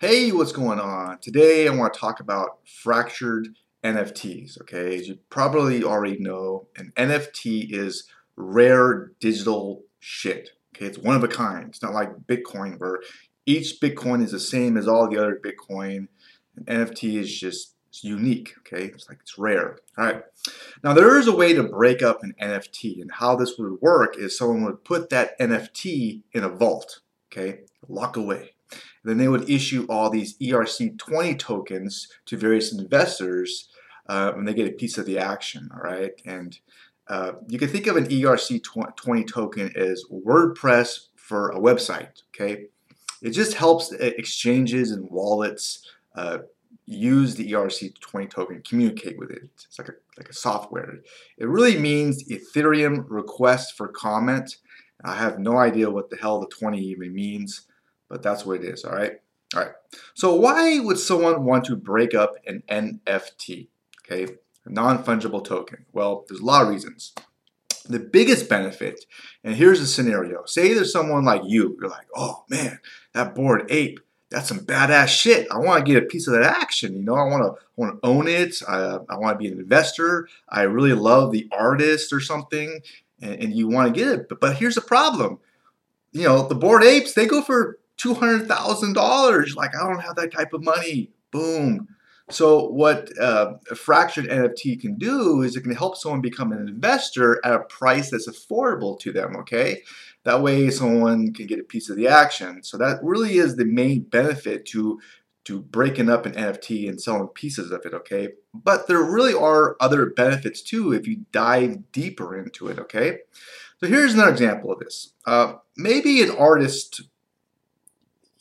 Hey, what's going on? Today I want to talk about fractured NFTs. Okay, as you probably already know, an NFT is rare digital shit. Okay, it's one of a kind. It's not like Bitcoin where each Bitcoin is the same as all the other Bitcoin. An NFT is just unique. Okay, it's like it's rare. All right. Now there is a way to break up an NFT, and how this would work is someone would put that NFT in a vault. Okay, lock away. Then they would issue all these ERC20 tokens to various investors uh, when they get a piece of the action, all right? And uh, you can think of an ERC20 token as WordPress for a website, okay? It just helps exchanges and wallets uh, use the ERC20 token, communicate with it. It's like a, like a software. It really means Ethereum request for comment. I have no idea what the hell the 20 even means but that's what it is, all right? All right, so why would someone want to break up an NFT, okay, a non-fungible token? Well, there's a lot of reasons. The biggest benefit, and here's the scenario. Say there's someone like you, you're like, oh man, that Bored Ape, that's some badass shit. I want to get a piece of that action. You know, I want to want to own it. I, I want to be an investor. I really love the artist or something, and, and you want to get it. But, but here's the problem. You know, the Bored Apes, they go for $200,000. Like, I don't have that type of money. Boom. So what uh, a fractured NFT can do is it can help someone become an investor at a price that's affordable to them, okay? That way someone can get a piece of the action. So that really is the main benefit to to breaking up an NFT and selling pieces of it, okay? But there really are other benefits too if you dive deeper into it, okay? So here's another example of this. Uh, maybe an artist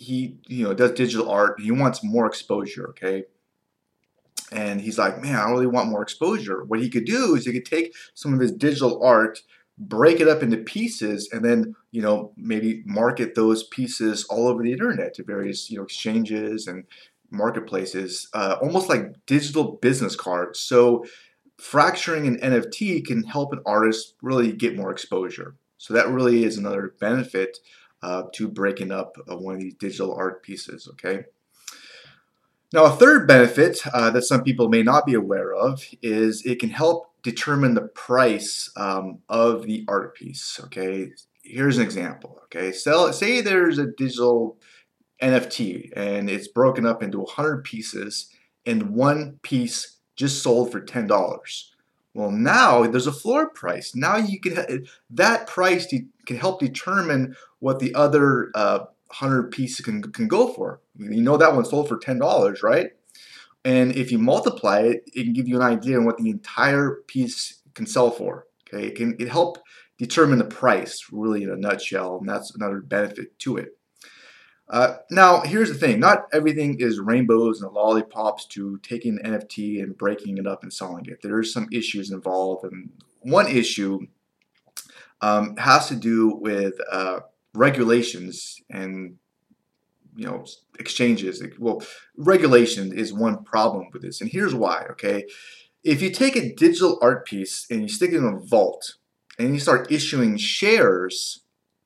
he you know does digital art. He wants more exposure. Okay. And he's like, man, I really want more exposure. What he could do is he could take some of his digital art, break it up into pieces, and then you know maybe market those pieces all over the internet to various you know exchanges and marketplaces, uh, almost like digital business cards. So fracturing an NFT can help an artist really get more exposure. So that really is another benefit uh, to breaking up uh, one of these digital art pieces, okay? Now, a third benefit uh, that some people may not be aware of is it can help determine the price um, of the art piece, okay? Here's an example, okay? So, say there's a digital NFT and it's broken up into 100 pieces and one piece just sold for $10. Well, now there's a floor price. Now you can that price can help determine what the other uh, hundred pieces can can go for. You know that one sold for ten dollars, right? And if you multiply it, it can give you an idea on what the entire piece can sell for. Okay, it can it help determine the price really in a nutshell, and that's another benefit to it. Uh, now, here's the thing. Not everything is rainbows and lollipops to taking an NFT and breaking it up and selling it. There are some issues involved. And one issue um, has to do with uh, regulations and you know exchanges. Well, regulation is one problem with this. And here's why, okay? If you take a digital art piece and you stick it in a vault and you start issuing shares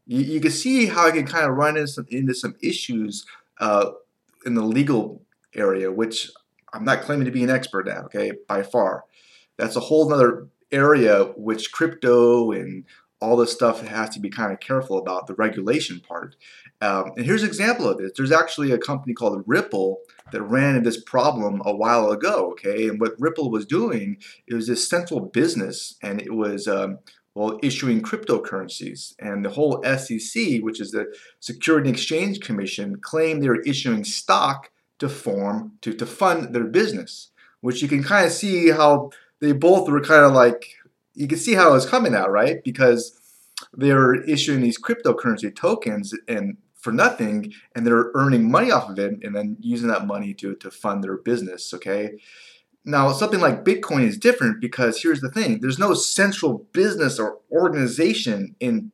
you, you can see how it can kind of run into some, into some issues uh, in the legal area, which I'm not claiming to be an expert at, okay, by far. That's a whole other area which crypto and all this stuff has to be kind of careful about the regulation part. Um, and here's an example of this. There's actually a company called Ripple that ran into this problem a while ago, okay? And what Ripple was doing, it was this central business, and it was um, well, issuing cryptocurrencies. And the whole SEC, which is the Security and Exchange Commission, claimed they were issuing stock to form to, to fund their business, which you can kind of see how they both were kind of like you can see how it's coming out, right? Because they're issuing these cryptocurrency tokens and for nothing and they're earning money off of it and then using that money to, to fund their business, okay? Now, something like Bitcoin is different because here's the thing there's no central business or organization in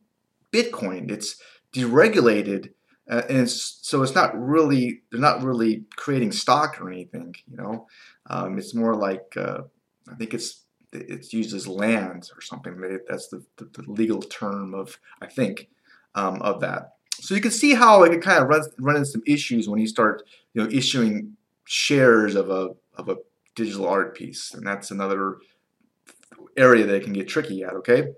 Bitcoin. It's deregulated. Uh, and it's, so it's not really, they're not really creating stock or anything, you know. Um, it's more like, uh, I think it's, it's used as land or something. That's the, the, the legal term of, I think, um, of that. So you can see how it kind of run, run into some issues when you start you know, issuing shares of a, of a digital art piece. And that's another area that can get tricky at, okay?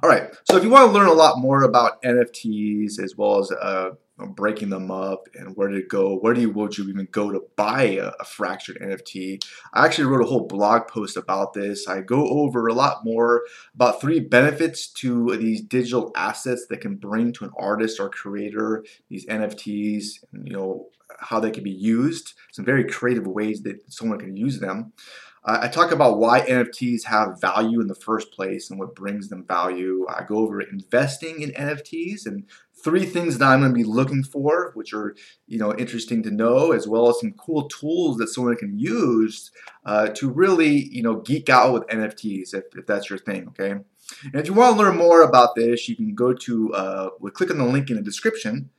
All right, so if you want to learn a lot more about NFTs as well as uh, breaking them up and where to go, where do you would you even go to buy a, a, fractured NFT? I actually wrote a whole blog post about this. I go over a lot more about three benefits to these digital assets that can bring to an artist or creator, these NFTs, you know, how they can be used, some very creative ways that someone can use them. I talk about why NFTs have value in the first place and what brings them value. I go over investing in NFTs and three things that I'm going to be looking for, which are you know interesting to know, as well as some cool tools that someone can use uh, to really you know geek out with NFTs if, if that's your thing. Okay. And if you want to learn more about this, you can go to uh, click on the link in the description,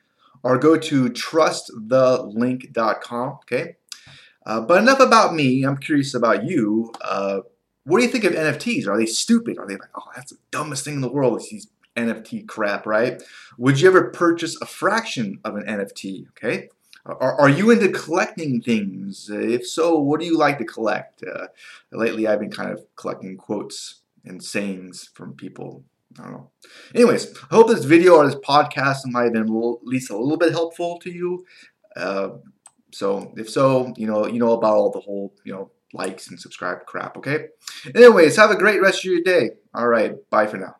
or go to trustthelink.com. Okay. Uh, but enough about me. I'm curious about you. Uh, what do you think of NFTs? Are they stupid? Are they like, oh, that's the dumbest thing in the world? Is these NFT crap, right? Would you ever purchase a fraction of an NFT? Okay. Are, are you into collecting things? If so, what do you like to collect? Uh, lately, I've been kind of collecting quotes and sayings from people. I don't know. Anyways, I hope this video or this podcast might have been at least a little bit helpful to you. Uh, so if so, you know, you know about all the whole, you know, likes and subscribe crap, okay? Anyways, have a great rest of your day. All right, bye for now.